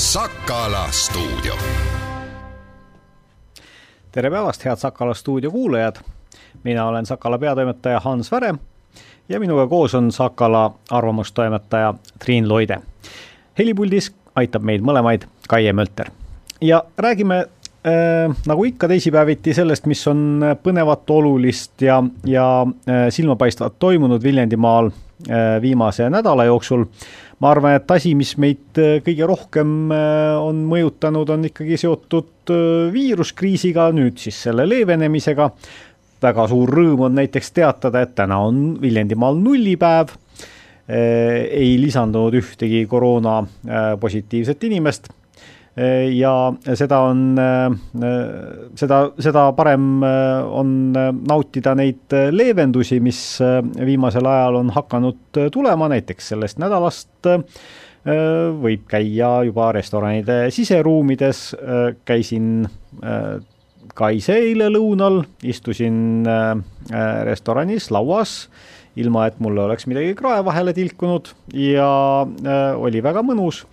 Sakala stuudio. tere päevast, head Sakala stuudio kuulajad. mina olen Sakala peatoimetaja Hans Väre ja minuga koos on Sakala arvamustoimetaja Triin Loide. helipuldis aitab meid mõlemaid Kaie Mölter ja räägime äh, nagu ikka teisipäeviti sellest, mis on põnevat, olulist ja, ja äh, silmapaistvat toimunud Viljandimaal äh, viimase nädala jooksul. Ma arvan, et asi, mis meid äh, kõige rohkem äh, on mõjutanud, on ikkagi seotud äh, viiruskriisiga, nüüd siis selle leevenemisega. väga suur rõõm on näiteks teatada, et täna on Viljandimaal nullipäev ei lisandunud ühtegi koroona positiivset inimest ja seda on, seda, seda parem on nautida neid leevendusi, mis viimasel ajal on hakanud tulema, näiteks sellest nädalast võib käia juba restoranide siseruumides, käisin ka ise eile lõunal, istusin restoranis lauas, ilma et mulle oleks midagi krae vahele tilkunud. Ja oli väga mõnus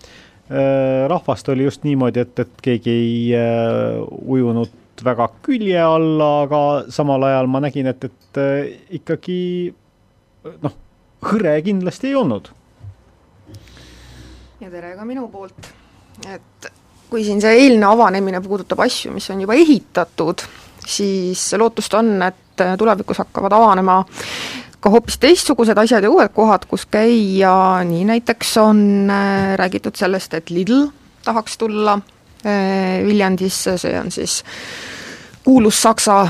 rahvast oli just niimoodi, et, et keegi ei äh, ujunud väga külje alla, aga samal ajal ma nägin, et, et äh, ikkagi noh, hõre kindlasti ei olnud. ja tere ka minu poolt, et kui siin see eilne avanemine puudutab asju, mis on juba ehitatud, siis lootust on, et tulevikus hakkavad avanema ka hoopis teistsugused asjad ja uued kohad, kus käia, nii näiteks on äh, räägitud sellest, et Lidl tahaks tulla äh, Viljandisse, see on siis kuulus Saksa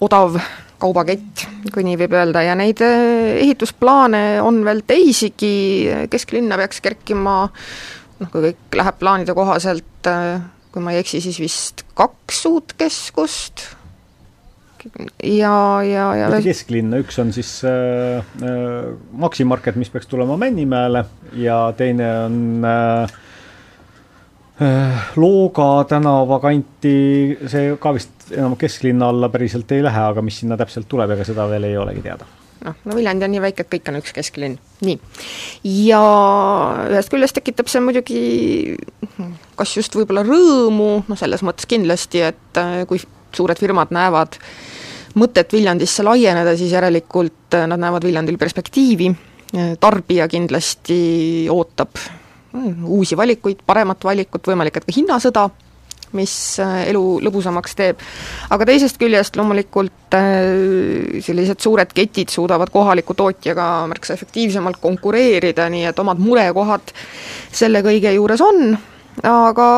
odav kaubakett, kui nii võib öelda, ja neid äh, ehitusplaane on veel teisigi, kesklinna peaks kerkima noh, kui kõik läheb plaanide kohaselt, kui ma ei eksi, siis vist kaks uut keskust, ja, ja, ja veel kesklinna, üks on siis äh, äh, Maxi Market, mis peaks tulema Männimäele ja teine on äh, äh, Looga tänava kanti, see ka vist enam kesklinna alla päriselt ei lähe, aga mis sinna täpselt tuleb, ega seda veel ei olegi teada. Noh, no Viljandi on nii väike, et kõik on üks kesklinn, nii. ja ühest küljest tekitab see muidugi kas just võib-olla rõõmu, no selles mõttes kindlasti, et äh, kui suured firmad näevad mõtet Viljandisse laieneda, siis järelikult äh, nad näevad Viljandil perspektiivi, äh, tarbija kindlasti ootab mm, uusi valikuid, paremat valikut, võimalik, et ka hinnasõda, mis äh, elu lõbusamaks teeb. aga teisest küljest loomulikult sellised suured ketid suudavad kohaliku tootjaga märksa efektiivsemalt konkureerida, nii et omad murekohad selle kõige juures on, aga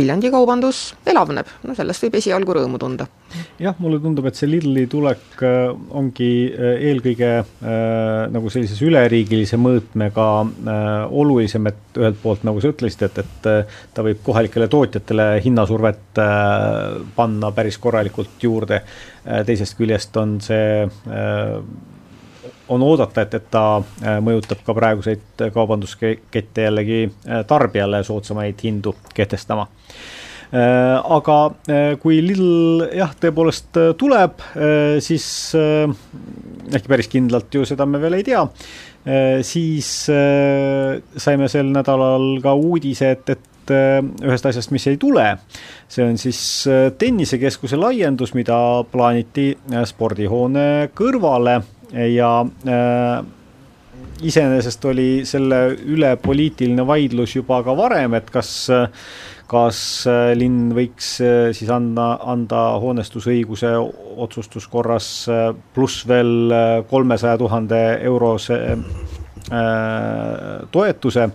Viljandi kaubandus elavneb, no sellest võib esialgu rõõmu tunda. jah, mulle tundub, et see Lidli tulek äh, ongi äh, eelkõige äh, nagu sellises üleriigilise mõõtmega äh, olulisem, et ühelt poolt, nagu sa ütlesid, et, et äh, ta võib kohalikele tootjatele hinnasurvet äh, panna päris korralikult juurde teisest küljest on see äh, on oodata, et, et ta äh, mõjutab ka praeguseid kaubanduskette jällegi äh, tarbijale soodsamaid hindu kehtestama. Äh, aga kui Lidl jah, tõepoolest tuleb, siis ehkki päris kindlalt ju seda me veel ei tea, siis saime sel nädalal ka uudise, et, et ühest asjast, mis ei tule, see on siis tennisekeskuse laiendus, mida plaaniti spordihoone kõrvale ja äh, iseenesest oli selle üle poliitiline vaidlus juba ka varem, et kas, kas äh, linn võiks äh, siis anda, anda hoonestusõiguse otsustuskorras äh, pluss veel kolmesaja tuhande eurose äh, toetuse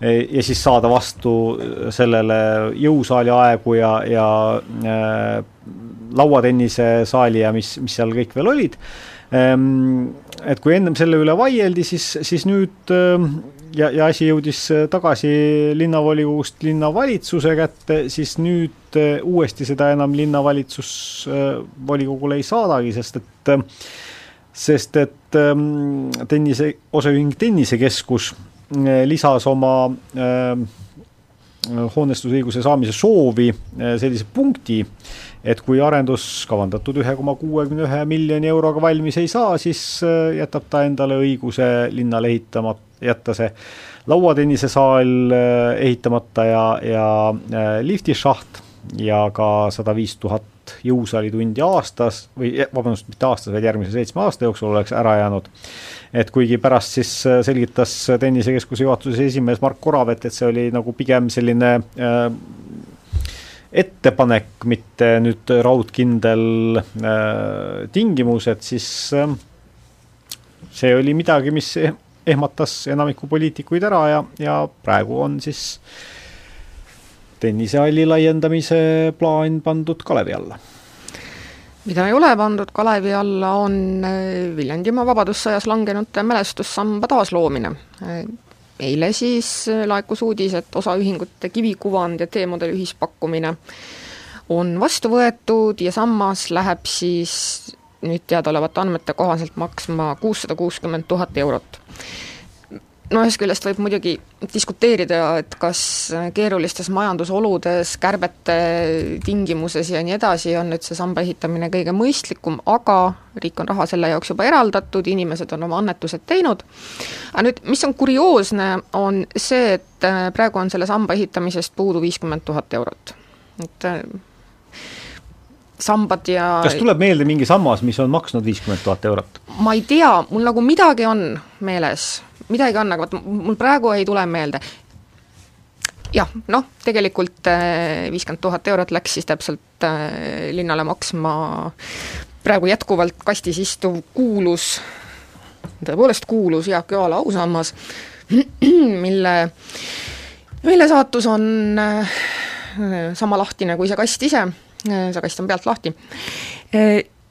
ja siis saada vastu sellele jõusaali aegu ja, ja äh, lauatennisesaali ja mis, mis seal kõik veel olid. Ehm, et kui ennem selle üle vaieldi, siis, siis nüüd ehm, ja, ja asi jõudis tagasi linnavolikogust linnavalitsuse kätte, siis nüüd eh, uuesti seda enam linnavalitsus eh, volikogule ei saadagi, sest et, sest et ehm, tennise, osaühing Tennisekeskus eh, lisas oma hoonestusõiguse saamise soovi sellise punkti, et kui arendus kavandatud ühe koma kuuekümne ühe miljoni euroga valmis ei saa, siis äh, jätab ta endale õiguse linnale ehitamata jätta see lauatennisesaal ehitamata ja, ja liftišaht ja ka sada viis tuhat jõusaalitundi aastas või vabandust, mitte aastas, vaid järgmise seitsme aasta jooksul oleks ära jäänud. et kuigi pärast siis selgitas tennisekeskuse juhatuse esimees Mark Orav, et, et see oli nagu pigem selline äh, ettepanek, mitte nüüd raudkindel äh, tingimus, et siis äh, see oli midagi, mis ehmatas enamiku poliitikuid ära ja, ja praegu on siis tennisehalli laiendamise plaan pandud kalevi alla. Mida ei ole pandud kalevi alla, on äh, Viljandimaa vabadussõjas langenute mälestussamba taasloomine eile siis äh, laekus uudis, et osaühingute kivikuvand ja T-mudeli ühispakkumine on vastu võetud ja sammas läheb siis nüüd teadaolevate andmete kohaselt maksma kuussada kuuskümmend tuhat eurot no ühest küljest võib muidugi diskuteerida, et kas keerulistes majandusoludes, kärbete tingimuses ja nii edasi on nüüd see samba ehitamine kõige mõistlikum, aga riik on raha selle jaoks juba eraldatud, inimesed on oma annetused teinud, aga nüüd, mis on kurioosne, on see, et äh, praegu on selle samba ehitamisest puudu viiskümmend tuhat eurot. et äh, sambad ja kas tuleb meelde mingi sammas, mis on maksnud viiskümmend tuhat eurot? ma ei tea, mul nagu midagi on meeles midagi on, aga vot mul praegu ei tule meelde. jah, noh, tegelikult äh, viiskümmend tuhat eurot läks siis täpselt äh, linnale maksma praegu jätkuvalt kastis istuv kuulus, tõepoolest kuulus Jaak Joala ausammas, mille, mille saatus on äh, sama lahtine kui see kast ise, see kast on pealt lahti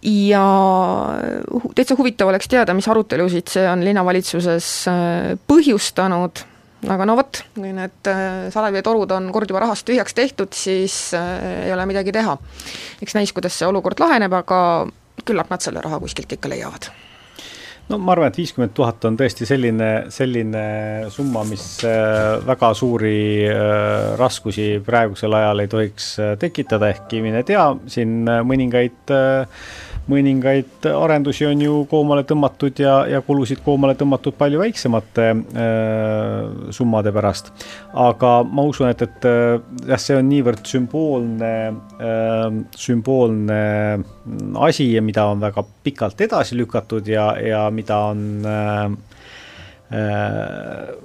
ja täitsa huvitav oleks teada, mis arutelusid see on linnavalitsuses äh, põhjustanud, aga no vot, kui need äh, salaveetorud on kord juba rahast tühjaks tehtud, siis äh, ei ole midagi teha. eks näis, kuidas see olukord laheneb, aga küllap nad selle raha kuskilt ikka leiavad. No ma arvan, et viiskümmend tuhat on tõesti selline, selline summa, mis väga suuri raskusi praegusel ajal ei tohiks tekitada, ehkki mine tea, siin mõningaid äh, mõningaid arendusi on ju koomale tõmmatud ja, ja kulusid koomale tõmmatud palju väiksemate äh, summade pärast. aga ma usun, et, et äh, jah, see on niivõrd sümboolne äh,, sümboolne asi mida on väga pikalt edasi lükatud ja, ja mida on äh, äh,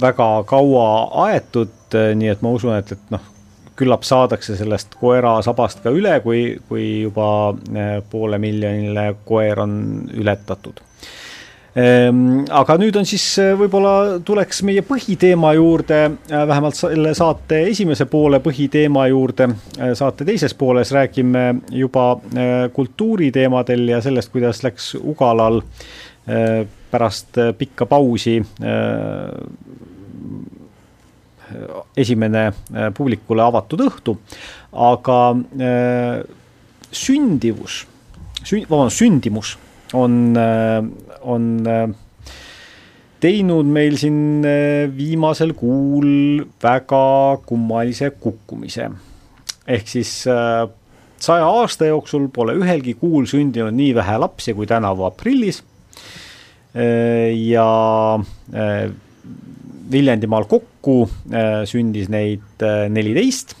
väga kaua aetud, äh, nii et ma usun, et, et noh, küllap saadakse sellest koera sabast ka üle, kui, kui juba eh, poole miljonile koer on ületatud ehm, aga nüüd on siis eh, võib-olla tuleks meie põhiteema juurde, eh, vähemalt selle saate esimese poole põhiteema juurde. saate teises pooles räägime juba kultuuriteemadel ja sellest, kuidas läks Ugalal pärast pikka pausi esimene äh, publikule avatud õhtu, aga äh, sündivus, sün-, vabandust, sündimus on, äh, on teinud meil siin viimasel kuul väga kummalise kukkumise. ehk siis saja aasta jooksul pole ühelgi kuul sündinud nii vähe lapsi kui tänavu aprillis. ja Viljandimaal kokku äh, sündis neid äh, neliteist.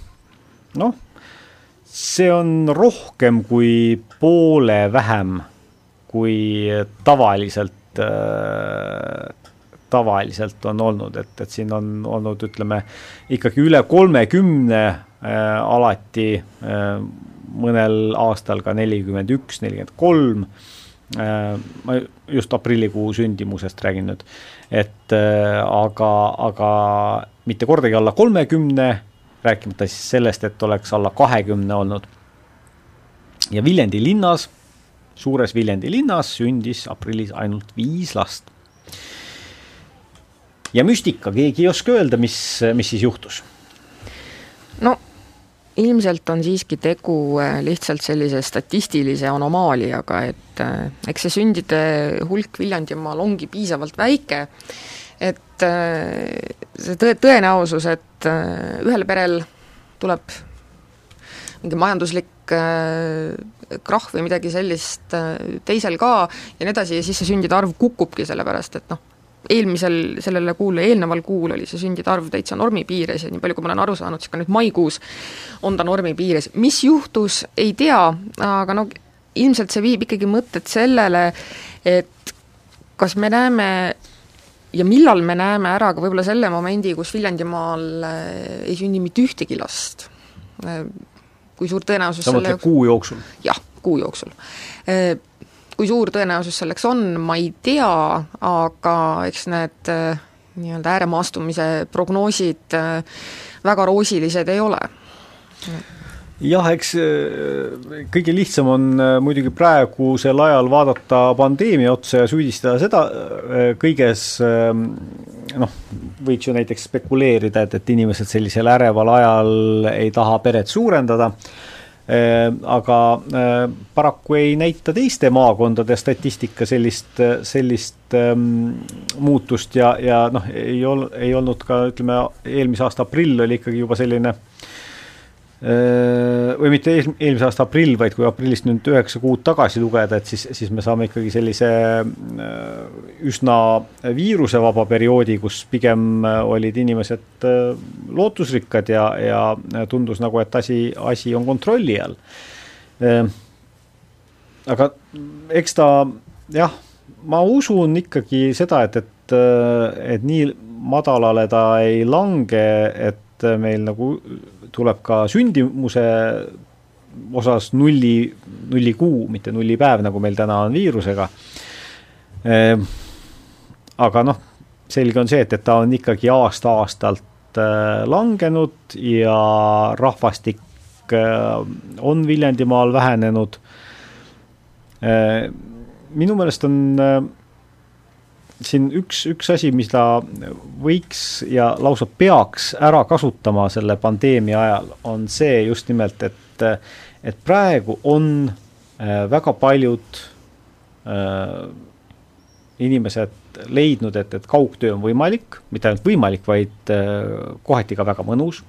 noh, see on rohkem kui poole vähem, kui tavaliselt äh, tavaliselt on olnud, et, et siin on olnud, ütleme, ikkagi üle kolmekümne alati mõnel aastal ka nelikümmend üks, nelikümmend kolm ma just aprillikuu sündimusest räägin nüüd, et äh, aga, aga mitte kordagi alla kolmekümne, rääkimata siis sellest, et oleks alla kahekümne olnud. ja Viljandi linnas, suures Viljandi linnas sündis aprillis ainult viis last. ja müstika, keegi ei oska öelda, mis, mis siis juhtus? no ilmselt on siiski tegu äh, lihtsalt sellise statistilise anomaaliaga, et äh, eks see sündide hulk Viljandimaal ongi piisavalt väike, et äh, see tõe, tõenäosus, et ühel perel tuleb mingi majanduslik krahv või midagi sellist teisel ka ja nii edasi ja siis see sündide arv kukubki, sellepärast et noh, eelmisel, sellele kuule, eelneval kuul oli see sündide arv täitsa normi piires ja nii palju, kui ma olen aru saanud, siis ka nüüd maikuus on ta normi piires. mis juhtus, ei tea, aga no ilmselt see viib ikkagi mõtted sellele, et kas me näeme ja millal me näeme ära ka võib-olla selle momendi, kus Viljandimaal äh, ei sünni mitte ühtegi last. Äh, kui suur tõenäosus sa mõtled kuu jooksul? jah, kuu jooksul äh, kui suur tõenäosus selleks on, ma ei tea, aga eks need äh, nii-öelda ääremaastumise prognoosid äh, väga roosilised ei ole. jah, eks äh, kõige lihtsam on muidugi praegusel ajal vaadata pandeemia otsa ja süüdistada seda kõiges, noh, võiks ju näiteks spekuleerida, et, et inimesed sellisel äreval ajal ei taha peret suurendada aga äh, paraku ei näita teiste maakondade statistika sellist, sellist ähm, muutust ja, ja noh, ei ol-, ei olnud ka ütleme, eelmise aasta aprill oli ikkagi juba selline Äh, või mitte eelmise aasta aprill, vaid kui aprillist nüüd üheksa kuud tagasi lugeda, et siis, siis me saame ikkagi sellise äh, üsna viirusevaba perioodi, kus pigem äh, olid inimesed lootusrikkad ja, ja tundus nagu, et asi, asi on kontrolli all. aga eks ta jah, ma usun ikkagi seda, et, et, et nii madalale ta ei lange, et meil nagu tuleb ka sündimuse osas nulli, nullikuu, mitte nullipäev, nagu meil täna on viirusega. Ehm, aga noh, selge on see, et, et ta on ikkagi aasta-aastalt äh, langenud ja rahvastik äh, on Viljandimaal vähenenud. Ehm, minu meelest on äh, siin üks, üks asi, mida võiks ja lausa peaks ära kasutama selle pandeemia ajal, on see just nimelt, et, et praegu on äh, väga paljud äh, inimesed leidnud, et, et kaugtöö on võimalik, mitte ainult võimalik, vaid äh, kohati ka väga mõnus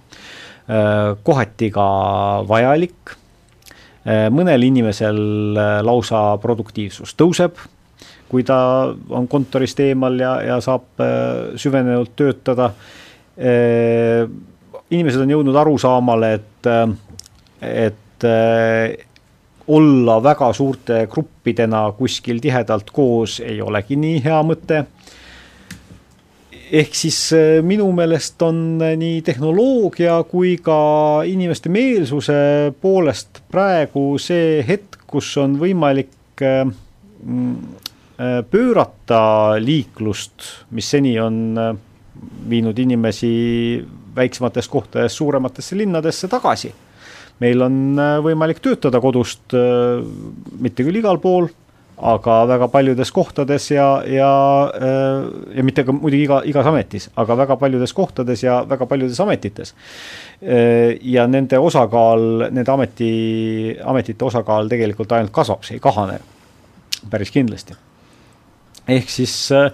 äh,, kohati ka vajalik äh,, mõnel inimesel äh, lausa produktiivsus tõuseb kui ta on kontorist eemal ja, ja saab äh, süvenenult töötada. Äh, inimesed on jõudnud arusaamale, et, äh, et olla väga suurte gruppidena kuskil tihedalt koos ei olegi nii hea mõte ehk siis minu meelest on nii tehnoloogia kui ka inimeste meelsuse poolest praegu see hetk, kus on võimalik Äh, pöörata liiklust, mis seni on äh, viinud inimesi väiksematest kohtadest suurematesse linnadesse tagasi. meil on äh, võimalik töötada kodust, mitte küll igal pool, aga väga paljudes kohtades ja, ja, ja mitte ka muidugi iga, igas ametis, aga väga paljudes kohtades ja väga paljudes ametites. ja nende osakaal, nende ameti, ametite osakaal tegelikult ainult kasvab, see ei kahane päris kindlasti ehk siis äh,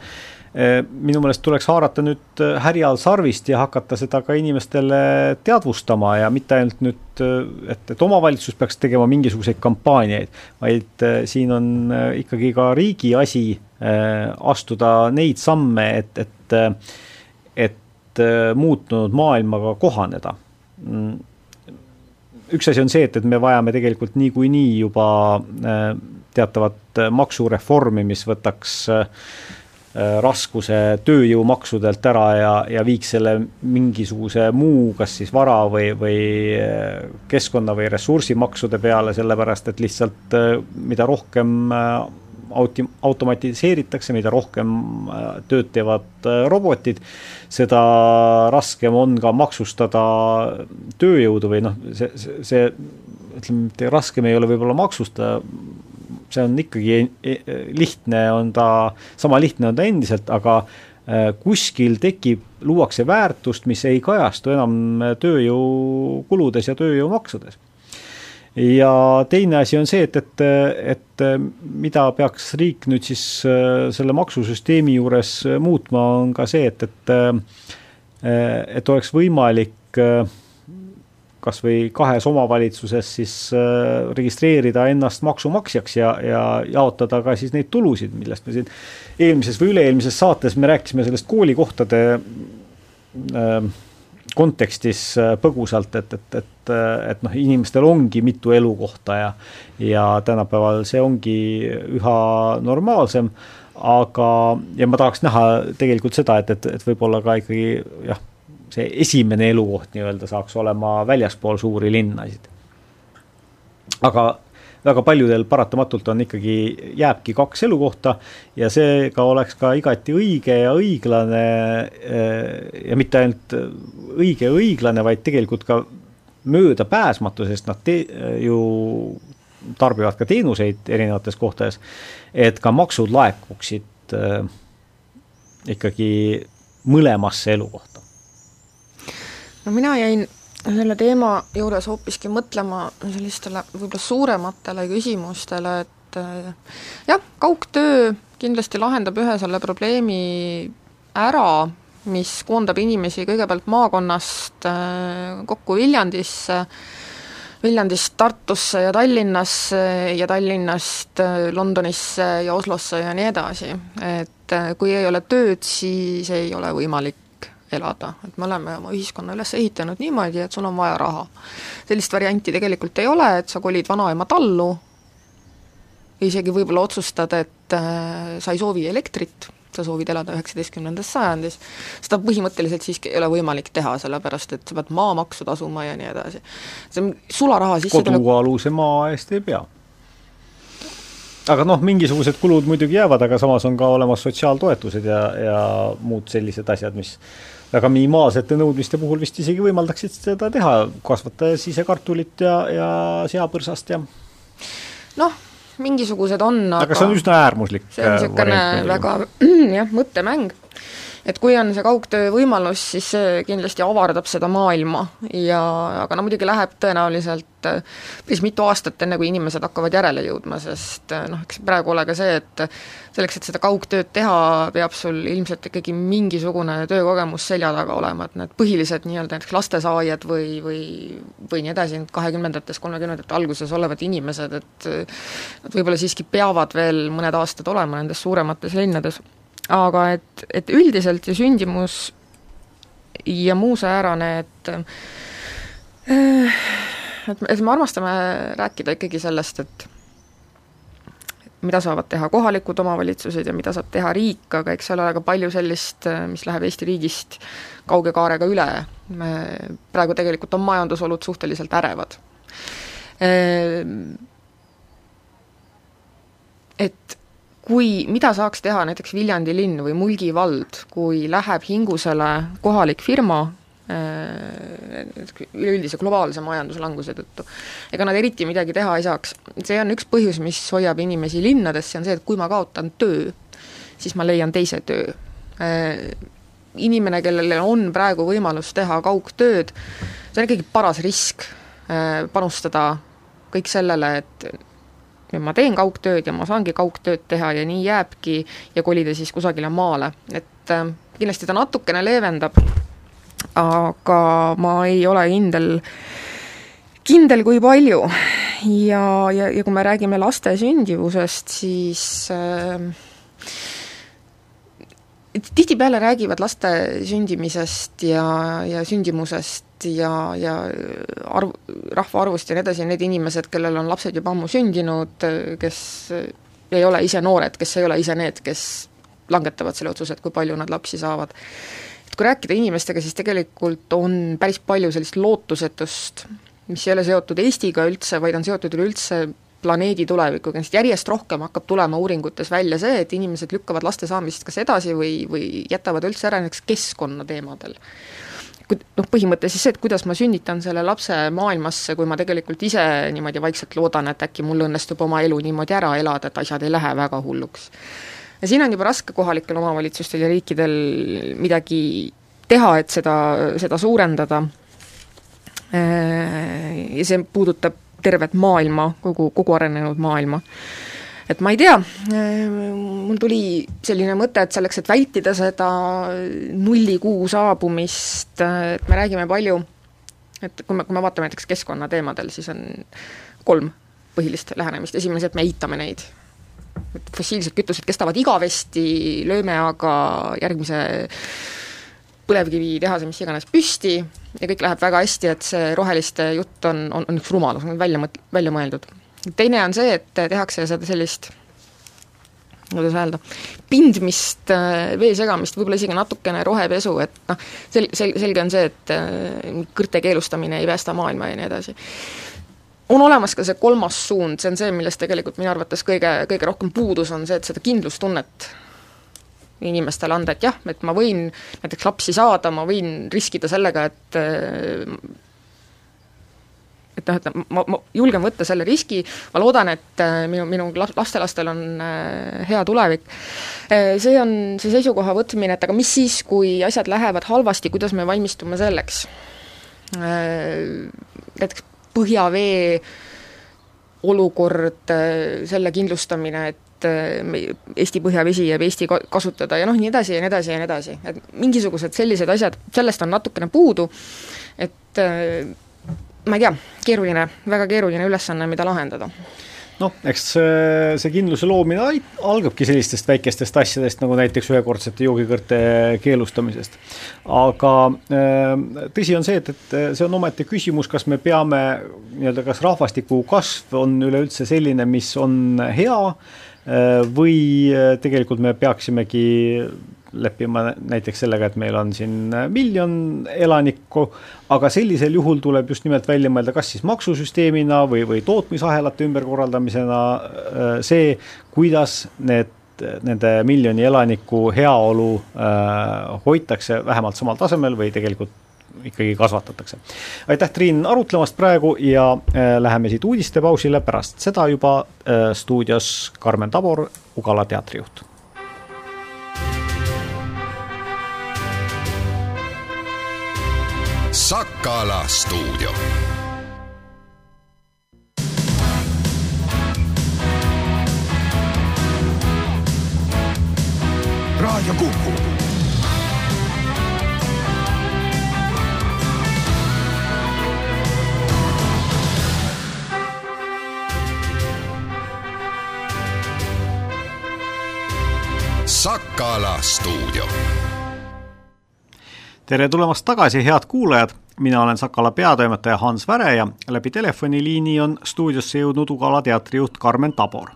äh, minu meelest tuleks haarata nüüd äh, härjal sarvist ja hakata seda ka inimestele teadvustama ja mitte ainult nüüd, et, et omavalitsus peaks tegema mingisuguseid kampaaniaid, vaid siin on ikkagi ka riigi asi astuda neid samme, et, et, et muutunud maailmaga kohaneda mm. üks asi on see, et, et me vajame tegelikult niikuinii juba teatavat äh, maksureformi, mis võtaks äh, äh, raskuse tööjõumaksudelt ära ja, ja viiks selle mingisuguse muu, kas siis vara või, või keskkonna või ressursimaksude peale, sellepärast et lihtsalt mida rohkem auti-, automatiseeritakse, mida rohkem tööd teevad robotid, seda raskem on ka maksustada tööjõudu või noh, see, see, see ütleme, mitte raskem ei ole võib-olla maksustada, see on ikkagi e, e, lihtne, on ta, sama lihtne on ta endiselt, aga äh, kuskil tekib, luuakse väärtust, mis ei kajastu enam tööjõukuludes ja tööjõumaksudes. ja teine asi on see, et, et, et mida peaks riik nüüd siis äh, selle maksusüsteemi juures muutma, on ka see, et, et äh, et oleks võimalik kas või kahes omavalitsuses siis äh, registreerida ennast maksumaksjaks ja, ja jaotada ka siis neid tulusid, millest me siin eelmises või üle-eelmises saates me rääkisime sellest koolikohtade äh, kontekstis äh, põgusalt, et, et, et, et noh, inimestel ongi mitu elukohta ja ja tänapäeval see ongi üha normaalsem, aga, ja ma tahaks näha tegelikult seda, et, et, et võib-olla ka ikkagi jah, see esimene elukoht nii-öelda saaks olema väljaspool suuri linnasid. aga väga paljudel paratamatult on ikkagi, jääbki kaks elukohta ja seega oleks ka igati õige ja õiglane eh, ja mitte ainult õige ja õiglane, vaid tegelikult ka möödapääsmatu, sest nad te, ju tarbivad ka teenuseid erinevates kohtades, et ka maksud laekuksid äh, ikkagi mõlemasse elukohta. No mina jäin selle teema juures hoopiski mõtlema sellistele võib-olla suurematele küsimustele, et äh, jah, kaugtöö kindlasti lahendab ühe selle probleemi ära, mis koondab inimesi kõigepealt maakonnast äh, kokku Viljandisse, Viljandist Tartusse ja Tallinnasse ja Tallinnast äh, Londonisse ja Oslosse ja nii edasi. et kui ei ole tööd, siis ei ole võimalik elada, et me oleme oma ühiskonna üles ehitanud niimoodi, et sul on vaja raha. sellist varianti tegelikult ei ole, et sa kolid vanaema tallu, isegi võib-olla otsustad, et äh, sa ei soovi elektrit, sa soovid elada üheksateistkümnendas sajandis, seda põhimõtteliselt siiski ei ole võimalik teha, sellepärast et sa pead maamaksu tasuma ja nii edasi. see on sularaha sissetulek kodualuse maa eest ei pea aga noh, mingisugused kulud muidugi jäävad, aga samas on ka olemas sotsiaaltoetused ja, ja muud sellised asjad, mis väga minimaalsete nõudmiste puhul vist isegi võimaldaksid seda teha, kasvatades ise kartulit ja, ja seapõrsast ja noh, mingisugused on, aga aga see on üsna äärmuslik see on niisugune väga jah, mõttemäng et kui on see kaugtöö võimalus, siis see kindlasti avardab seda maailma. Ja aga no muidugi läheb tõenäoliselt äh, päris mitu aastat, enne kui inimesed hakkavad järele jõudma, sest äh, noh, eks praegu ole ka see, et selleks, et seda kaugtööd teha, peab sul ilmselt ikkagi mingisugune töökogemus selja taga olema, et need põhilised nii-öelda näiteks lastesaajad või, või või nii edasi, need kahekümnendates, kolmekümnendate alguses olevad inimesed, et nad võib-olla siiski peavad veel mõned aastad olema nendes suuremates linnades aga et, et üldiselt ju sündimus ja muu säärane, et et, et me armastame rääkida ikkagi sellest, et mida saavad teha kohalikud omavalitsused ja mida saab teha riik, aga eks seal ole ka palju sellist, mis läheb Eesti riigist kauge kaarega üle. me, praegu tegelikult on majandusolud suhteliselt ärevad. Et kui, mida saaks teha näiteks Viljandi linn või Mulgi vald, kui läheb hingusele kohalik firma, äh, üleüldise globaalse majanduslanguse tõttu. ega nad eriti midagi teha ei saaks. see on üks põhjus, mis hoiab inimesi linnades, see on see, et kui ma kaotan töö, siis ma leian teise töö. Äh, inimene, kellel on praegu võimalus teha kaugtööd, see on ikkagi paras risk äh, panustada kõik sellele, et nüüd ma teen kaugtööd ja ma saangi kaugtööd teha ja nii jääbki ja kolida siis kusagile maale, et äh, kindlasti ta natukene leevendab, aga ma ei ole kindel, kindel, kui palju. ja, ja, ja kui me räägime laste sündivusest, siis äh, tihtipeale räägivad laste sündimisest ja, ja sündimusest ja, ja arv, rahvaarvust ja nii edasi, need inimesed, kellel on lapsed juba ammu sündinud, kes ei ole ise noored, kes ei ole ise need, kes langetavad selle otsuse, et kui palju nad lapsi saavad. et kui rääkida inimestega, siis tegelikult on päris palju sellist lootusetust, mis ei ole seotud Eestiga üldse, vaid on seotud üleüldse planeedi tulevikuga, sest järjest rohkem hakkab tulema uuringutes välja see, et inimesed lükkavad laste saamist kas edasi või, või jätavad üldse ära näiteks keskkonnateemadel noh, põhimõte siis see, et kuidas ma sünnitan selle lapse maailmasse, kui ma tegelikult ise niimoodi vaikselt loodan, et äkki mul õnnestub oma elu niimoodi ära elada, et asjad ei lähe väga hulluks. ja siin on juba raske kohalikel omavalitsustel ja riikidel midagi teha, et seda, seda suurendada, ja see puudutab tervet maailma, kogu, kogu arenenud maailma et ma ei tea, mul tuli selline mõte, et selleks, et vältida seda nullikuu saabumist, et me räägime palju et kui me, kui me vaatame näiteks keskkonnateemadel, siis on kolm põhilist lähenemist, esimene see, et me eitame neid. et fossiilsed kütused kestavad igavesti, lööme aga järgmise põlevkivitehase, mis iganes, püsti ja kõik läheb väga hästi, et see roheliste jutt on, on, on üks rumalus, on välja mõt-, välja mõeldud. teine on see, et tehakse seda sellist kuidas öelda, pindmist, vee segamist, võib-olla isegi natukene rohepesu, et noh, sel-, sel-, selge on see, et äh, kõrte keelustamine ei päästa maailma ja nii edasi. on olemas ka see kolmas suund, see on see, millest tegelikult minu arvates kõige, kõige rohkem puudus on see, et seda kindlustunnet inimestele anda, et jah, et ma võin näiteks lapsi saada, ma võin riskida sellega, et et noh, et ma, ma julgen võtta selle riski, ma loodan, et äh, minu, minu lastelastel on äh, hea tulevik. Äh, see on see seisukoha võtmine, et aga mis siis, kui asjad lähevad halvasti, kuidas me valmistume selleks? Näiteks põhjavee olukord, selle kindlustamine, et Eesti põhjavesi jääb Eesti kasutada ja noh, nii edasi ja nii edasi ja nii edasi, et mingisugused sellised asjad, sellest on natukene puudu, et ma ei tea, keeruline, väga keeruline ülesanne, mida lahendada noh, eks see kindluse loomine algabki sellistest väikestest asjadest, nagu näiteks ühekordsete joogikõrte keelustamisest. aga äh, tõsi on see, et, et see on omaette küsimus, kas me peame nii-öelda, kas rahvastiku kasv on üleüldse selline, mis on hea äh, või tegelikult me peaksimegi leppima näiteks sellega, et meil on siin miljon elanikku, aga sellisel juhul tuleb just nimelt välja mõelda, kas siis maksusüsteemina või, või tootmisahelate ümberkorraldamisena äh, see, kuidas need nende miljoni elaniku heaolu äh, hoitakse vähemalt samal tasemel või tegelikult ikkagi kasvatatakse. aitäh, Triin, arutlemast praegu ja äh, läheme siit uudistepausile, pärast seda juba äh, stuudios Karmen Tabor, Ugala teatrijuht Sakala stuudio. raadio Kuku. Sakala stuudio tere tulemast tagasi, head kuulajad, mina olen Sakala peatoimetaja Hans Väre ja läbi telefoniliini on stuudiosse jõudnud Ugala teatrijuht Karmen Tabor.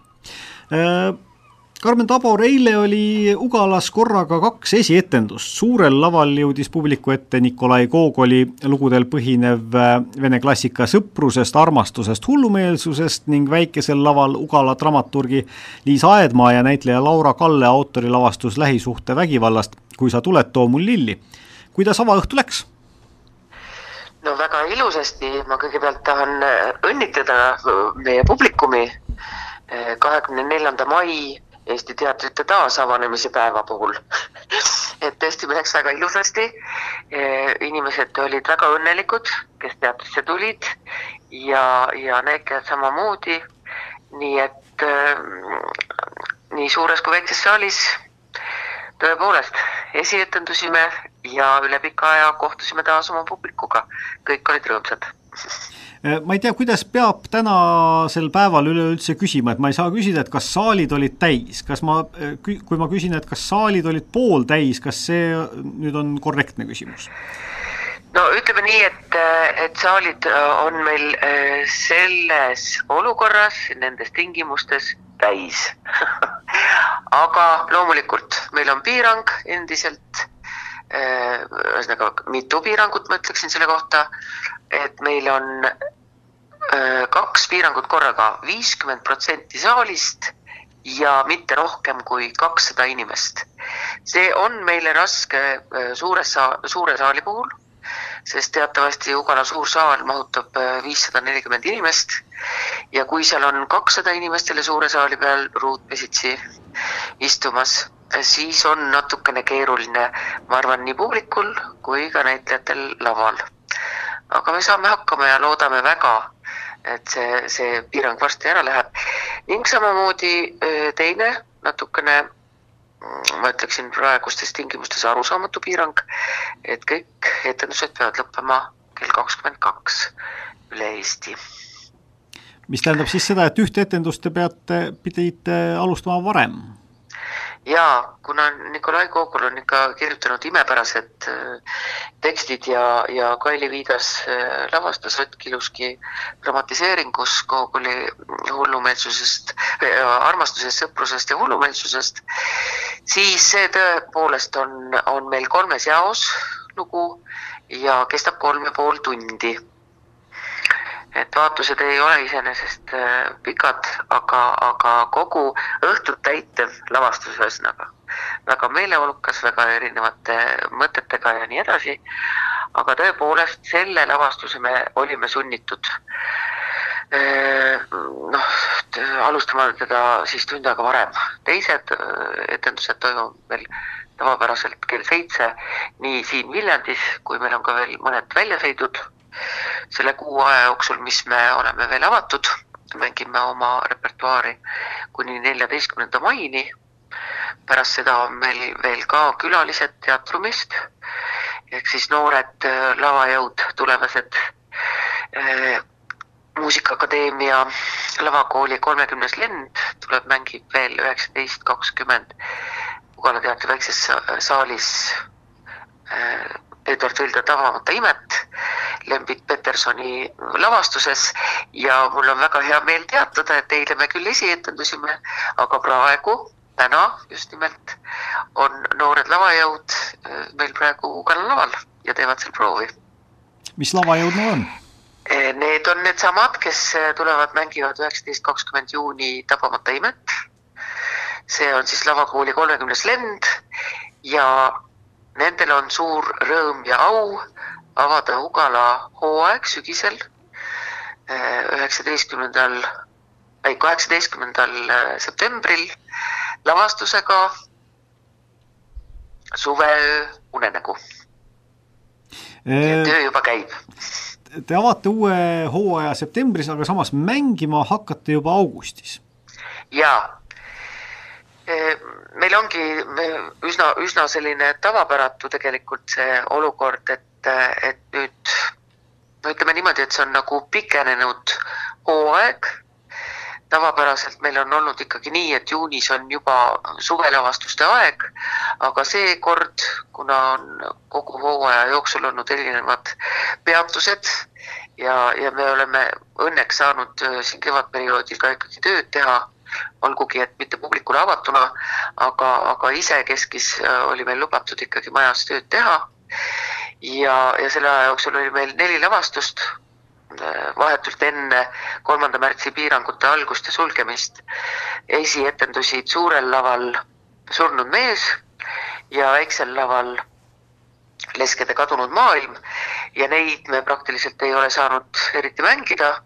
Karmen Tabor, eile oli Ugalas korraga kaks esietendust, suurel laval jõudis publiku ette Nikolai Gogoli lugudel põhinev äh, vene klassika sõprusest, armastusest, hullumeelsusest ning väikesel laval Ugala dramaturgi Liis Aedmaa ja näitleja Laura Kalle autori lavastus lähisuhtevägivallast Kui sa tuled, too mul lilli. Kuidas avaõhtu läks? no väga ilusasti, ma kõigepealt tahan äh, õnnitleda äh, meie publikumi kahekümne neljanda mai Eesti teatrite taasavanemise päeva puhul et tõesti läks väga ilusasti. inimesed olid väga õnnelikud, kes teatrisse tulid ja, ja näitlejad samamoodi. nii et nii suures kui väikses saalis tõepoolest esietendusime ja üle pika aja kohtusime taas oma publikuga, kõik olid rõõmsad ma ei tea, kuidas peab tänasel päeval üleüldse küsima, et ma ei saa küsida, et kas saalid olid täis, kas ma, äh, kui ma küsin, et kas saalid olid pooltäis, kas see nüüd on korrektne küsimus? no ütleme nii, et, et saalid on meil selles olukorras, nendes tingimustes täis aga loomulikult meil on piirang endiselt, ühesõnaga mitu piirangut ma ütleksin selle kohta, et meil on kaks piirangut korraga, viiskümmend protsenti saalist ja mitte rohkem kui kakssada inimest. see on meile raske äh, suures saa-, suure saali puhul sest teatavasti Ugala suur saal mahutab äh, viissada nelikümmend inimest ja kui seal on kakssada inimest selle suure saali peal ruutmesitsi istumas, siis on natukene keeruline, ma arvan, nii publikul kui ka näitlejatel laval. aga me saame hakkama ja loodame väga, et see, see piirang varsti ära läheb. ning samamoodi teine natukene ma ütleksin praegustes tingimustes arusaamatu piirang, et kõik etendused peavad lõppema kell kakskümmend kaks üle Eesti. mis tähendab siis seda, et ühte etendust te peate, pidite alustama varem? Jaa, kuna Nikolai Gogol on ikka kirjutanud imepärased äh, tekstid ja, ja Kaili Viidas äh, lavastas Ott Kiluski dramatiseeringus Gogoli hullumeelsusest, armastusest, sõprusest ja hullumeelsusest, siis see tõepoolest on, on meil kolmes jaos lugu ja kestab kolm ja pool tundi et vaatused ei ole iseenesest äh, pikad, aga, aga kogu õhtut täitev lavastus ühesõnaga. väga meeleolukas, väga erinevate mõtetega ja nii edasi. aga tõepoolest selle lavastuse me olime sunnitud äh, noh, alustama teda siis tund aega varem. teised äh, etendused toimuvad meil tavapäraselt kell seitse nii siin Viljandis, kui meil on ka veel mõned väljasõidud selle kuu aja jooksul, mis me oleme veel avatud, mängime oma repertuaari kuni neljateistkümnenda maini. pärast seda on meil veel ka külalised teatrumist ehk siis noored äh, lavajõud, tulevased äh, muusikaakadeemia lavakooli kolmekümnes lend tuleb, mängib veel üheksateist kakskümmend Ugala teatri väikses saalis äh, Edward Vilde Tabamata imet Lembit Petersoni lavastuses ja mul on väga hea meel teatada, et eile me küll esietendusime, aga praegu, täna just nimelt, on noored lavajõud äh, meil praegu Ugala laval ja teevad seal proovi. mis lavajõud need on? Äh, need on needsamad, kes äh, tulevad, mängivad üheksateist, kakskümmend juuni Tabamata imet. see on siis lavakooli kolmekümnes lend ja nendel on suur rõõm ja au avada Ugala hooaeg sügisel eh, üheksateistkümnendal, ei kaheksateistkümnendal eh, septembril lavastusega Suveöö unenägu. töö juba käib. Te avate uue hooaja septembris, aga samas mängima hakkate juba augustis. jaa eh, meil ongi üsna, üsna selline tavapäratu tegelikult see olukord, et et, nüüd no ütleme niimoodi, et see on nagu pikenenud hooaeg. tavapäraselt meil on olnud ikkagi nii, et juunis on juba suvelavastuste aeg, aga seekord, kuna on kogu hooaja jooksul olnud erinevad peatused ja, ja me oleme õnneks saanud äh, siin kevadperioodil ka ikkagi tööd teha olgugi et mitte publikule avatuna, aga, aga isekeskis äh, oli meil lubatud ikkagi majas tööd teha ja, ja selle aja jooksul oli meil neli lavastust äh, vahetult enne kolmanda märtsi piirangute algust ja sulgemist. esietendusid suurel laval Surnud mees ja väiksel laval Leskede kadunud maailm ja neid me praktiliselt ei ole saanud eriti mängida.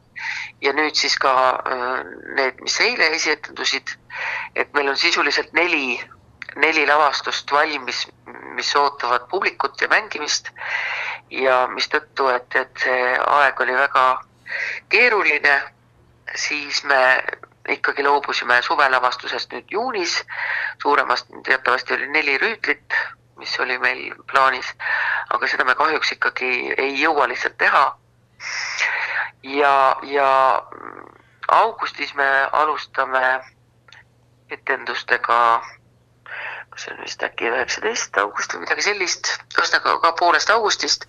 Ja nüüd siis ka äh, need, mis eile esietendusid, et meil on sisuliselt neli neli lavastust valmis, mis ootavad publikut ja mängimist ja mistõttu, et, et see aeg oli väga keeruline, siis me ikkagi loobusime suvelavastusest nüüd juunis, suuremast teatavasti oli neli rüütlit, mis oli meil plaanis, aga seda me kahjuks ikkagi ei jõua lihtsalt teha. Ja, ja augustis me alustame etendustega. See on vist äkki üheksateist august või midagi sellist, ühesõnaga ka poolest augustist,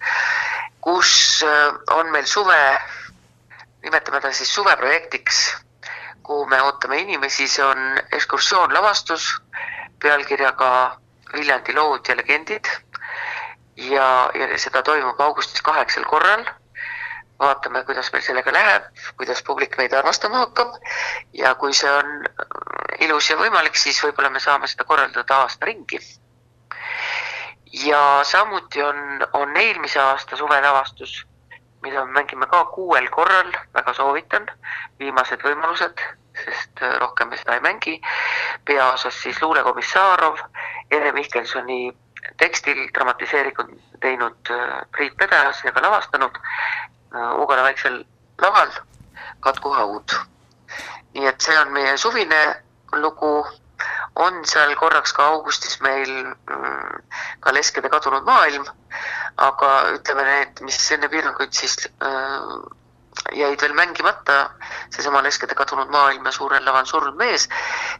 kus äh, on meil suve, nimetame ta siis suveprojektiks, kuhu me ootame inimesi, see on ekskursioonlavastus pealkirjaga Viljandi lood ja legendid. Ja, ja seda toimub augustis kaheksal korral vaatame, kuidas meil sellega läheb, kuidas publik meid armastama hakkab ja kui see on ilus ja võimalik, siis võib-olla me saame seda korraldada aasta ringi. ja samuti on, on eelmise aasta suvelavastus, mida me mängime ka kuuel korral, väga soovitan, viimased võimalused, sest rohkem me seda ei mängi. peaosas siis luulekomissarov, Ene Mihkelsoni tekstil dramatiseeringut teinud äh, Priit Pedas ja ka lavastanud Äh, Ugala väiksel laval Katku haud. nii et see on meie suvine lugu, on seal korraks ka augustis meil mm, ka Leskede kadunud maailm, aga ütleme, need, mis enne piiranguid siis äh, jäid veel mängimata, seesama Leskede kadunud maailm ja Suurel laval surnud mees,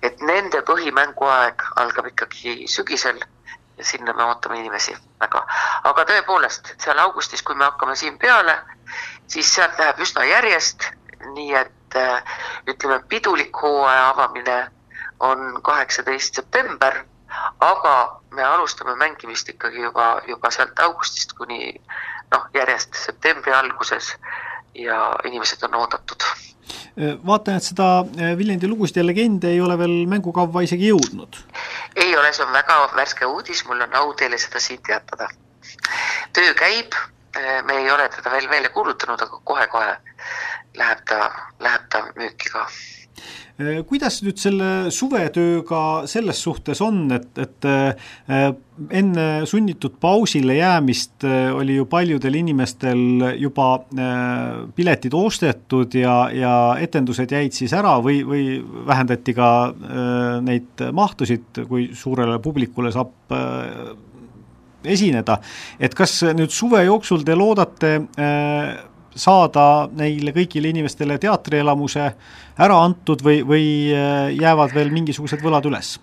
et nende põhimänguaeg algab ikkagi sügisel sinna me ootame inimesi väga. aga tõepoolest, seal augustis, kui me hakkame siin peale, siis sealt läheb üsna järjest, nii et äh, ütleme, pidulik hooaja avamine on kaheksateist september, aga me alustame mängimist ikkagi juba, juba sealt augustist kuni noh, järjest septembri alguses ja inimesed on oodatud. vaatan, et seda eh, Viljandi lugusid ja legende ei ole veel mängukavva isegi jõudnud. Ei ole, see on väga värske uudis, mul on au teile seda siin teatada. töö käib, eh, me ei ole teda veel välja kuulutanud, aga kohe-kohe läheb ta, läheb ta müüki ka. Äh, kuidas nüüd selle suvetööga selles suhtes on, et, et äh, enne sunnitud pausile jäämist äh, oli ju paljudel inimestel juba piletid ostetud ja, ja etendused jäid siis ära või, või vähendati ka neid mahtusid, kui suurele publikule saab esineda, et kas nüüd suve jooksul te loodate saada neile kõigile inimestele teatrielamuse ära antud või, või äh, jäävad veel mingisugused võlad üles?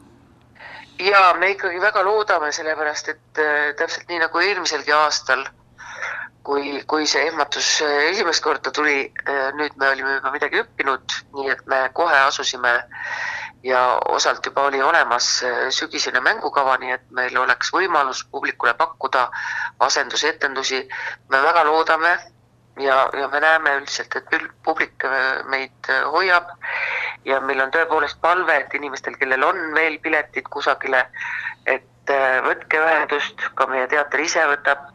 ja me ikkagi väga loodame, sellepärast et äh, täpselt nii nagu eelmiselgi aastal, kui, kui see ehmatus äh, esimest korda tuli, nüüd me olime juba midagi õppinud, nii et me kohe asusime ja osalt juba oli olemas sügisene mängukava, nii et meil oleks võimalus publikule pakkuda asendusetendusi. me väga loodame, ja, ja me näeme üldiselt, et publik äh, meid äh, hoiab ja meil on tõepoolest palve, et inimestel, kellel on veel piletid kusagile, et äh, võtke ühendust, ka meie teater ise võtab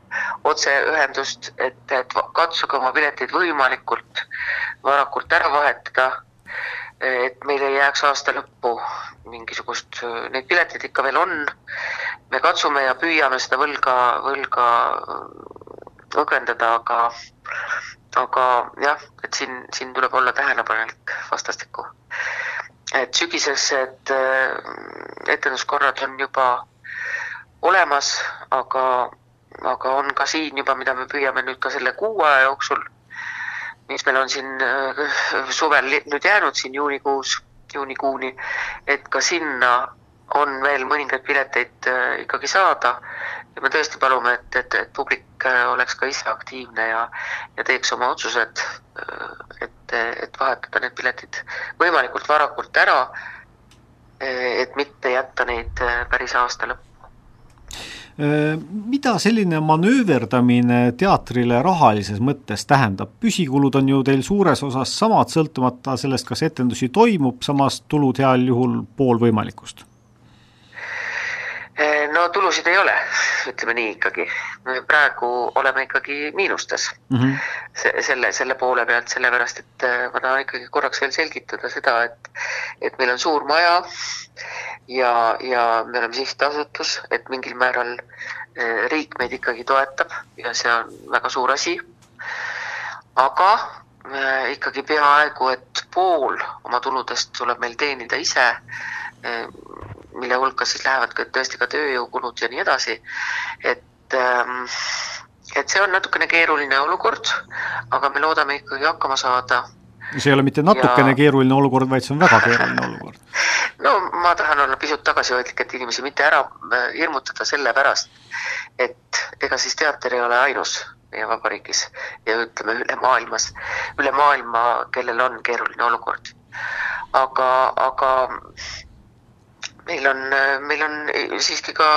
otseühendust, et, et katsuge oma piletid võimalikult varakult ära vahetada. et meil ei jääks aasta lõppu mingisugust, neid piletid ikka veel on. me katsume ja püüame seda võlga, võlga õgvendada, aga, aga jah, et siin, siin tuleb olla tähelepanelik vastastikku. et sügisesed äh, etenduskorrad on juba olemas, aga, aga on ka siin juba, mida me püüame nüüd ka selle kuu aja jooksul, mis meil on siin äh, suvel nüüd jäänud siin juunikuus, juunikuuni, et ka sinna on veel mõningaid pileteid äh, ikkagi saada ja me tõesti palume, et, et, et publik äh, oleks ka ise aktiivne ja, ja teeks oma otsused, äh, et, et vahetada need piletid võimalikult varakult ära, äh, et mitte jätta neid päris aasta lõppu. Mida selline manööverdamine teatrile rahalises mõttes tähendab, püsikulud on ju teil suures osas samad, sõltumata sellest, kas etendusi toimub, samas tulud heal juhul pool võimalikust no tulusid ei ole, ütleme nii ikkagi. praegu oleme ikkagi miinustes mm -hmm. Se selle, selle poole pealt, sellepärast et äh, ma tahan ikkagi korraks veel selgitada seda, et, et meil on suur maja ja, ja me oleme sihtasutus, et mingil määral äh, riik meid ikkagi toetab ja see on väga suur asi. aga äh, ikkagi peaaegu, et pool oma tuludest tuleb meil teenida ise mille hulka siis lähevad ka tõesti ka tööjõukulud ja nii edasi. et, ähm, et see on natukene keeruline olukord, aga me loodame ikkagi hakkama saada. see ei ole mitte natukene ja... keeruline olukord, vaid see on väga keeruline olukord. no ma tahan olla pisut tagasihoidlik, et inimesi mitte ära äh, hirmutada selle pärast, et ega siis teater ei ole ainus meie vabariigis ja ütleme üle maailmas, üle maailma, kellel on keeruline olukord. aga, aga meil on, meil on siiski ka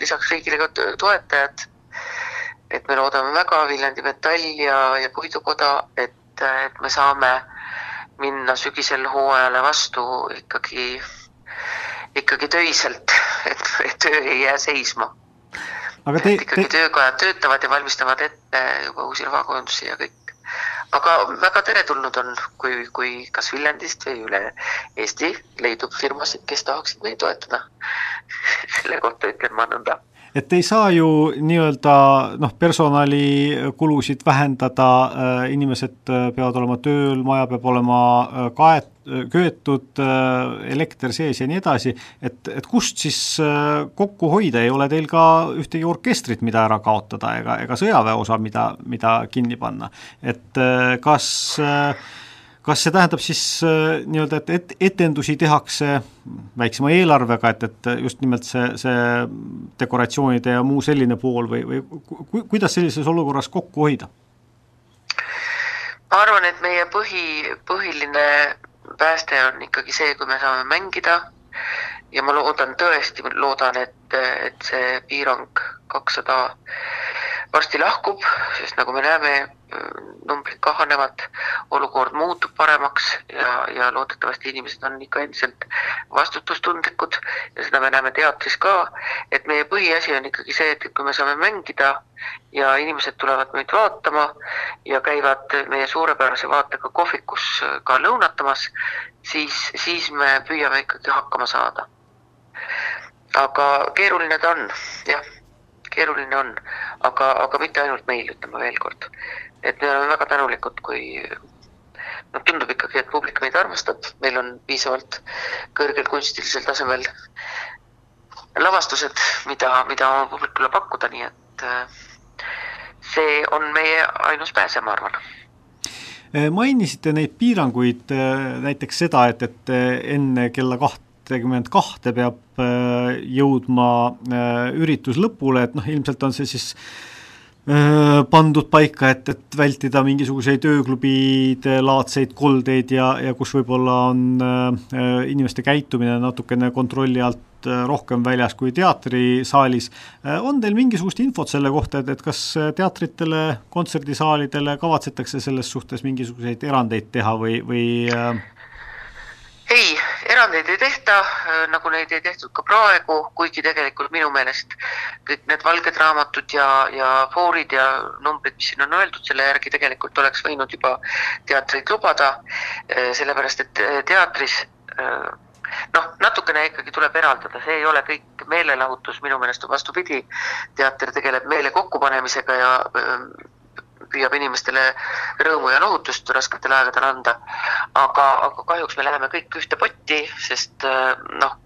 lisaks riigile ka toetajad. et me loodame väga Viljandi Metall ja, ja Puidukoda, et, et me saame minna sügisel hooajale vastu ikkagi, ikkagi töiselt, et, et töö ei jää seisma. Te, et ikkagi te... töökojad töötavad ja valmistavad ette juba uusi rahakujundusi ja kõik aga väga teretulnud on, kui, kui kas Viljandist või üle Eesti leidub firmasid, kes tahaksid meid toetada. Selle kohta ütlen ma nõnda et ei saa ju nii-öelda noh, personalikulusid vähendada, äh, inimesed äh, peavad olema tööl, maja peab olema kaet-, köetud, elekter sees ja nii edasi, et, et kust siis kokku hoida, ei ole teil ka ühtegi orkestrit, mida ära kaotada, ega, ega sõjaväeosa, mida, mida kinni panna. et kas äh, kas see tähendab siis äh, nii-öelda, et, et etendusi tehakse väiksema eelarvega, et, et just nimelt see, see dekoratsioonide ja muu selline pool või, või ku, kuidas sellises olukorras kokku hoida? ma arvan, et meie põhi, põhiline pääste on ikkagi see, kui me saame mängida ja ma loodan, tõesti loodan, et, et see piirang kakssada varsti lahkub, sest nagu me näeme, numbrid kahanevad, olukord muutub paremaks ja, ja loodetavasti inimesed on ikka endiselt vastutustundlikud ja seda me näeme teatris ka, et meie põhiasi on ikkagi see, et kui me saame mängida ja inimesed tulevad meid vaatama ja käivad meie suurepärase vaatega kohvikus ka lõunatamas, siis, siis me püüame ikkagi hakkama saada. aga keeruline ta on, jah keeruline on, aga, aga mitte ainult meil, ütleme veel kord. et me oleme väga tänulikud, kui noh, tundub ikkagi, et publik meid armastab, meil on piisavalt kõrgel kunstilisel tasemel lavastused, mida, mida oma publikule pakkuda, nii et äh, see on meie ainus pääse, ma arvan äh, mainisite neid piiranguid, äh, näiteks seda, et, et enne kella kaht kahtekümmend kahte peab äh, jõudma äh, üritus lõpule, et noh, ilmselt on see siis äh, pandud paika, et, et vältida mingisuguseid ööklubide laadseid koldeid ja, ja kus võib-olla on äh, inimeste käitumine natukene kontrolli alt rohkem väljas kui teatrisaalis. on teil mingisugust infot selle kohta, et, et kas teatritele, kontserdisaalidele kavatsetakse selles suhtes mingisuguseid erandeid teha või, või ei, erandeid ei tehta, äh, nagu neid ei tehtud ka praegu, kuigi tegelikult minu meelest kõik need valged raamatud ja, ja foorid ja numbrid, mis siin on öeldud, selle järgi tegelikult oleks võinud juba teatreid lubada, äh, sellepärast et äh, teatris noh, natukene ikkagi tuleb eraldada, see ei ole kõik meelelahutus, minu meelest on vastupidi, teater tegeleb meele kokkupanemisega ja püüab inimestele rõõmu ja lohutust rasketel aegadel anda. aga, aga kahjuks me läheme kõik ühte potti, sest äh, noh,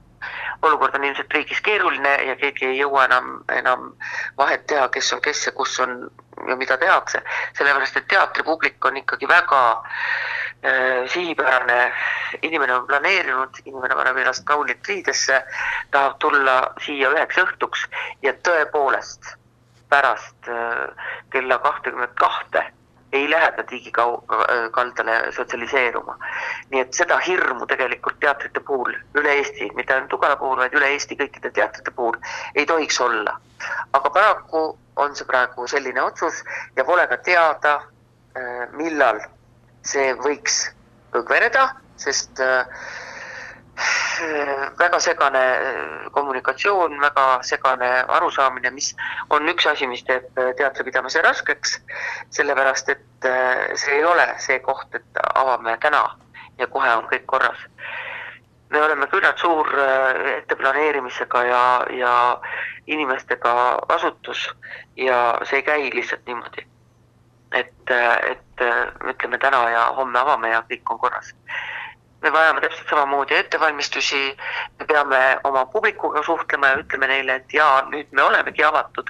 olukord on ilmselt riigis keeruline ja keegi ei jõua enam, enam vahet teha, kes on kes ja kus on ja mida tehakse. sellepärast, et teatripublik on ikkagi väga äh, sihipärane, inimene on planeerinud, inimene paneb ennast kaunilt riidesse, tahab tulla siia üheks õhtuks ja tõepoolest pärast äh, kella kahtekümmet kahte ei lähe ta digikaldale sotsialiseeruma. nii et seda hirmu tegelikult teatrite puhul üle Eesti, mitte ainult Tugala puhul, vaid üle Eesti kõikide teatrite puhul ei tohiks olla. aga paraku on see praegu selline otsus ja pole ka teada, äh, millal see võiks kõgveneda, sest äh, väga segane äh, kommunikatsioon, väga segane arusaamine, mis on üks asi, mis teeb äh, teatri pidamise raskeks, sellepärast et äh, see ei ole see koht, et avame täna ja kohe on kõik korras. me oleme küllalt suur etteplaneerimisega ja, ja inimestega asutus ja see ei käi lihtsalt niimoodi. et, et ütleme täna ja homme avame ja kõik on korras me vajame täpselt samamoodi ettevalmistusi, me peame oma publikuga suhtlema ja ütleme neile, et jaa, nüüd me olemegi avatud.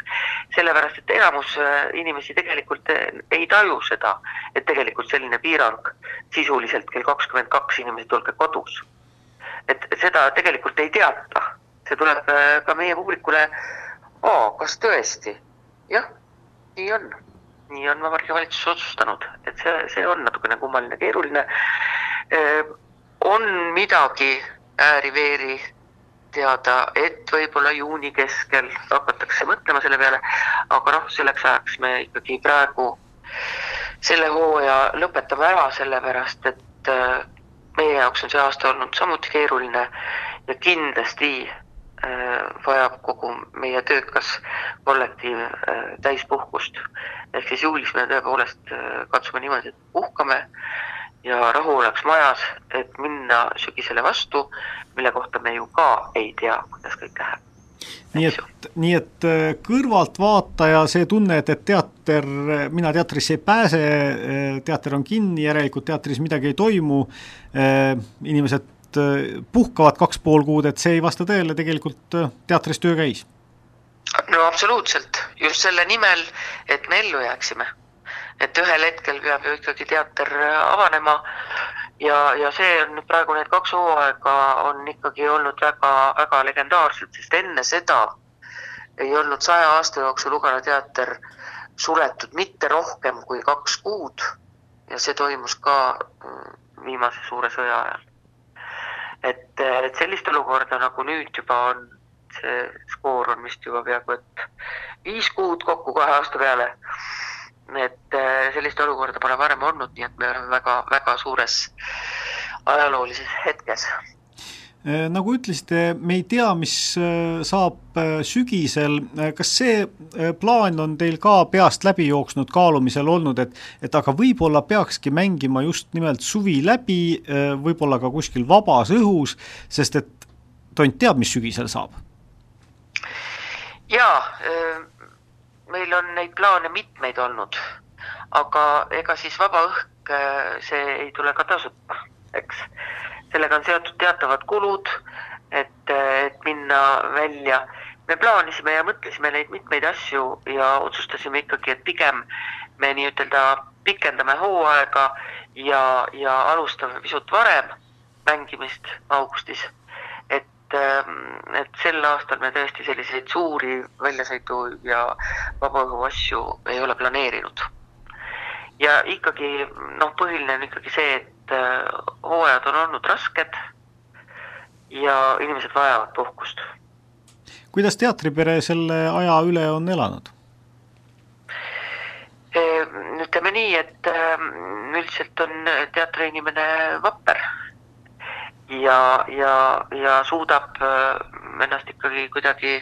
sellepärast, et enamus äh, inimesi tegelikult äh, ei taju seda, et tegelikult selline piirang sisuliselt kell kakskümmend kaks inimesed olge kodus. et seda tegelikult ei teata, see tuleb äh, ka meie publikule, kas tõesti? jah, nii on, nii on Vabariigi Valitsus otsustanud, et see, see on natukene kummaline, keeruline on midagi ääri-veeri teada, et võib-olla juuni keskel hakatakse mõtlema selle peale, aga noh, selleks ajaks me ikkagi praegu selle hooaja lõpetame ära, sellepärast et äh, meie jaoks on see aasta olnud samuti keeruline. Ja kindlasti äh, vajab kogu meie töökas kollektiiv äh, täispuhkust. ehk siis juulis me tõepoolest katsume niimoodi, et puhkame ja rahu oleks majas, et minna sügisele vastu, mille kohta me ju ka ei tea, kuidas kõik läheb. nii et, nii et äh, kõrvaltvaataja see tunne, et, et teater, mina teatrisse ei pääse, äh, teater on kinni, järelikult teatris midagi ei toimu, äh, inimesed puhkavad kaks pool kuud, et see ei vasta tõele, tegelikult teatris töö käis? no absoluutselt, just selle nimel, et me ellu jääksime. Et ühel hetkel peab ju ikkagi teater avanema ja, ja see on praegu need kaks hooaega on ikkagi olnud väga, väga legendaarsed, sest enne seda ei olnud saja aasta jooksul Lugala teater suletud mitte rohkem kui kaks kuud ja see toimus ka mm, viimase suure sõja ajal. et, et sellist olukorda nagu nüüd juba on, see skoor on vist juba peaaegu et viis kuud kokku kahe aasta peale et äh, sellist olukorda pole varem olnud, nii et me oleme väga, väga suures ajaloolises hetkes äh, nagu ütlesite, me ei tea, mis äh, saab sügisel, kas see plaan on teil ka peast läbi jooksnud, kaalumisel olnud, et et aga võib-olla peakski mängima just nimelt suvi läbi, võib-olla ka kuskil vabas õhus, sest et tont teab, mis sügisel saab? jaa, meil on neid plaane mitmeid olnud, aga ega siis vaba õhk, äh, see ei tule ka tasuta, eks. sellega on seotud teatavad kulud, et, äh, et minna välja. me plaanisime ja mõtlesime neid mitmeid asju ja otsustasime ikkagi, et pigem me nii-ütelda pikendame hooaega ja, ja alustame pisut varem mängimist augustis et, ähm, et sel aastal me tõesti selliseid suuri väljasõidu ja vabaõhu asju ei ole planeerinud. ja ikkagi noh, põhiline on ikkagi see, et äh, hooajad on olnud rasked ja inimesed vajavad puhkust. kuidas teatripere selle aja üle on elanud? ütleme nii, et ähm, üldiselt on teatriinimene vapper ja, ja, ja suudab äh, ennast ikkagi kuidagi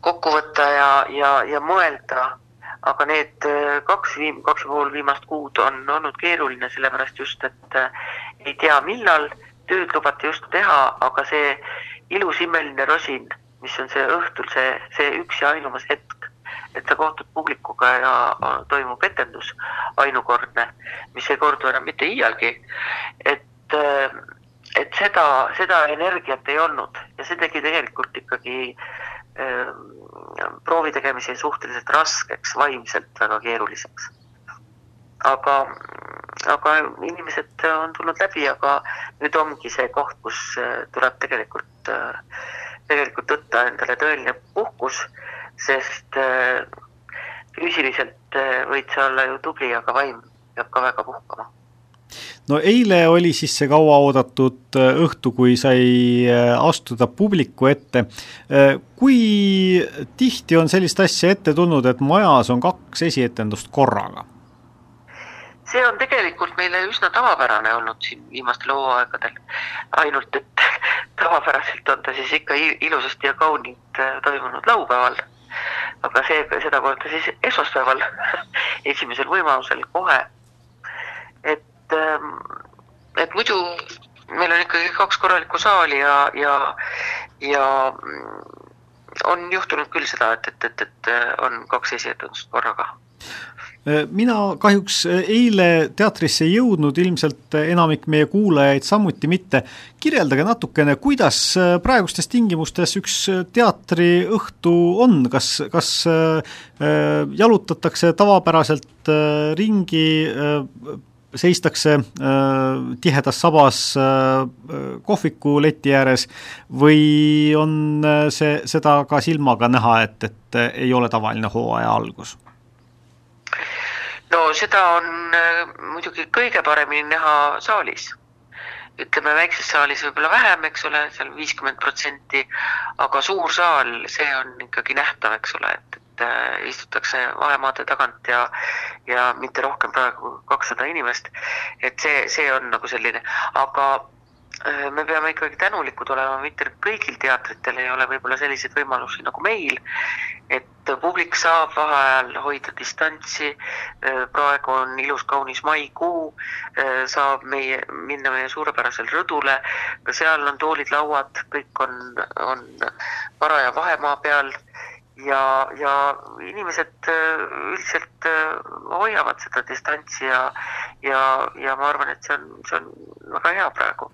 kokku võtta ja, ja, ja mõelda. aga need äh, kaks viim-, kaks ja pool viimast kuud on olnud keeruline, sellepärast just, et äh, ei tea, millal tööd lubati just teha, aga see ilus imeline rosin, mis on see õhtul see, see üks ja ainumas hetk, et sa kohtud publikuga ja toimub etendus ainukordne, mis ei kordu enam mitte iialgi. et et seda, seda energiat ei olnud ja see tegi tegelikult ikkagi äh, proovi tegemise suhteliselt raskeks, vaimselt väga keeruliseks. aga, aga inimesed on tulnud läbi, aga nüüd ongi see koht, kus äh, tuleb tegelikult äh,, tegelikult võtta endale tõeline puhkus, sest äh, füüsiliselt võid sa olla ju tubli, aga vaim peab ka väga puhkama no eile oli siis see kauaoodatud äh, õhtu, kui sai äh, astuda publiku ette. Äh, kui tihti on sellist asja ette tulnud, et majas on kaks esietendust korraga? see on tegelikult meile üsna tavapärane olnud siin viimastel hooaegadel, ainult et tavapäraselt on ta siis ikka ilusasti ja kaunilt toimunud laupäeval, aga see, sedakorda siis esmaspäeval esimesel võimalusel kohe. et et, ähm, et muidu meil on ikkagi kaks korralikku saali ja, ja, ja mm, on juhtunud küll seda, et, et, et, et on kaks esietendust korraga mina kahjuks eile teatrisse ei jõudnud, ilmselt enamik meie kuulajaid samuti mitte. kirjeldage natukene, kuidas praegustes tingimustes üks teatriõhtu on, kas, kas äh, jalutatakse tavapäraselt äh, ringi äh, seistakse äh, tihedas sabas äh, kohviku leti ääres või on äh, see, seda ka silmaga näha, et, et ei ole tavaline hooaja algus? no seda on muidugi kõige paremini näha saalis. ütleme väikses saalis võib-olla vähem, eks ole, seal viiskümmend protsenti, aga suur saal, see on ikkagi nähtav, eks ole, et, et äh, istutakse vahemaade tagant ja, ja mitte rohkem praegu kakssada inimest. et see, see on nagu selline, aga äh, me peame ikkagi tänulikud olema, mitte kõigil teatritel ei ole võib-olla selliseid võimalusi nagu meil, et publik saab vaheajal hoida distantsi, äh, praegu on ilus kaunis maikuu, saab meie, minna meie suurepärasele rõdule, ka seal on toolid-lauad, kõik on, on paraja vahemaa peal ja, ja inimesed üldiselt hoiavad seda distantsi ja, ja, ja ma arvan, et see on, see on väga hea praegu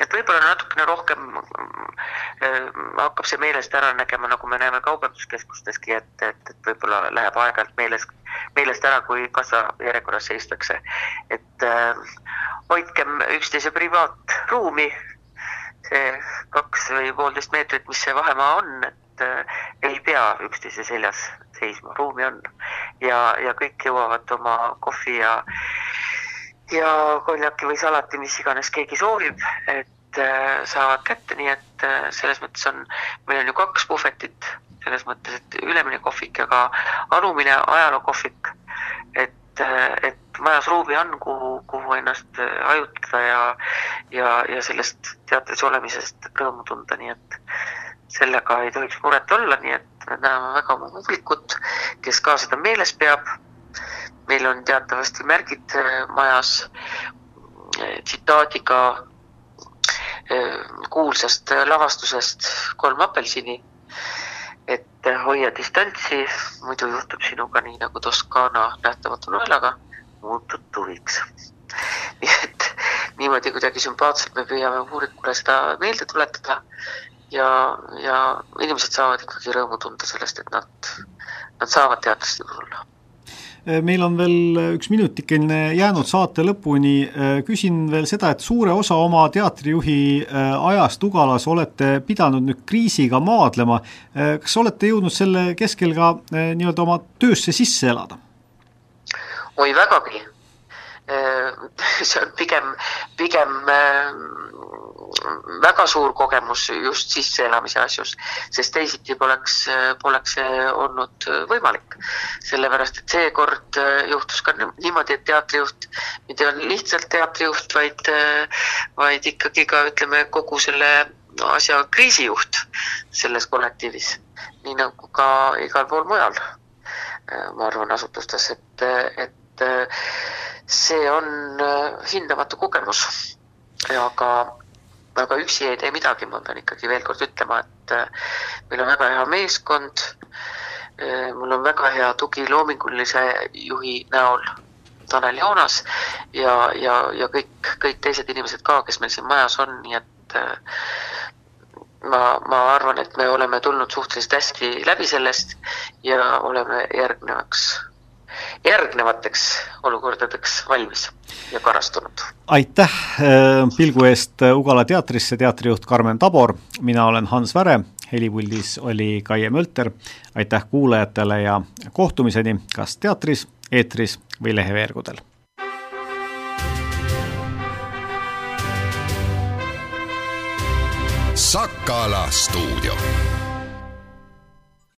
et võib-olla natukene rohkem äh, hakkab see meelest ära nägema, nagu me näeme kaubanduskeskusteski, et, et, et võib-olla läheb aeg-ajalt meeles, meelest ära, kui kassajärjekorras seistakse. et äh, hoidkem üksteise privaatruumi, see kaks või poolteist meetrit, mis see vahemaa on, et äh, ei pea üksteise seljas seisma, ruumi on. ja, ja kõik jõuavad oma kohvi ja ja konjaki või salati, mis iganes keegi soovib, et äh, saavad kätte, nii et äh, selles mõttes on, meil on ju kaks puhvetit, selles mõttes, et ülemine kohvik ja ka alumine ajalookohvik, et, et majas ruumi on, kuhu, kuhu ennast hajutada ja, ja, ja sellest teatris olemisest rõõmu tunda, nii et sellega ei tohiks muret olla, nii et me täname väga oma publikut, kes ka seda meeles peab. Meil on teatavasti märgid äh, majas äh, tsitaadiga äh, kuulsast lavastusest Kolm apelsini, et hoia distantsi, muidu juhtub sinuga nii nagu Toskaana nähtamatu naelaga, muutud tuviks. nii et niimoodi kuidagi sümpaatselt me püüame publikule seda meelde tuletada ja, ja inimesed saavad ikkagi rõõmu tunda sellest, et nad, nad saavad teatrisse tulla Eh, meil on veel üks minutikene jäänud saate lõpuni, küsin veel seda, et suure osa oma teatrijuhi eh, ajast Ugalas olete pidanud nüüd kriisiga maadlema, kas olete jõudnud selle keskel ka nii-öelda oma töösse sisse elada? oi, vägagi. see on pigem, pigem väga suur kogemus just sisseelamise asjus, sest teisiti poleks, poleks see olnud võimalik. sellepärast, et seekord juhtus ka niimoodi, et teatrijuht mitte lihtsalt teatrijuht, vaid, vaid ikkagi ka ütleme, kogu selle asja kriisijuht selles kollektiivis, nii nagu ka igal pool mujal, ma arvan, asutustes, et, et see on hindamatu kogemus aga aga üksi ei tee midagi, ma pean ikkagi veel kord ütlema, et äh, meil on väga hea meeskond. Mul on väga hea tugi loomingulise juhi näol, Tanel Joonas ja, ja, ja kõik, kõik teised inimesed ka, kes meil siin majas on, nii et ma, ma arvan, et me oleme tulnud suhteliselt hästi läbi sellest ja oleme järgnevaks järgnevateks olukordadeks valmis ja karastunud. aitäh äh, pilgu eest Ugala teatrisse, teatrijuht Karmen Tabor, mina olen Hans Väre, helipuldis oli Kaie Mölter, aitäh kuulajatele ja kohtumiseni kas teatris, eetris või leheveergudel. Sakala stuudio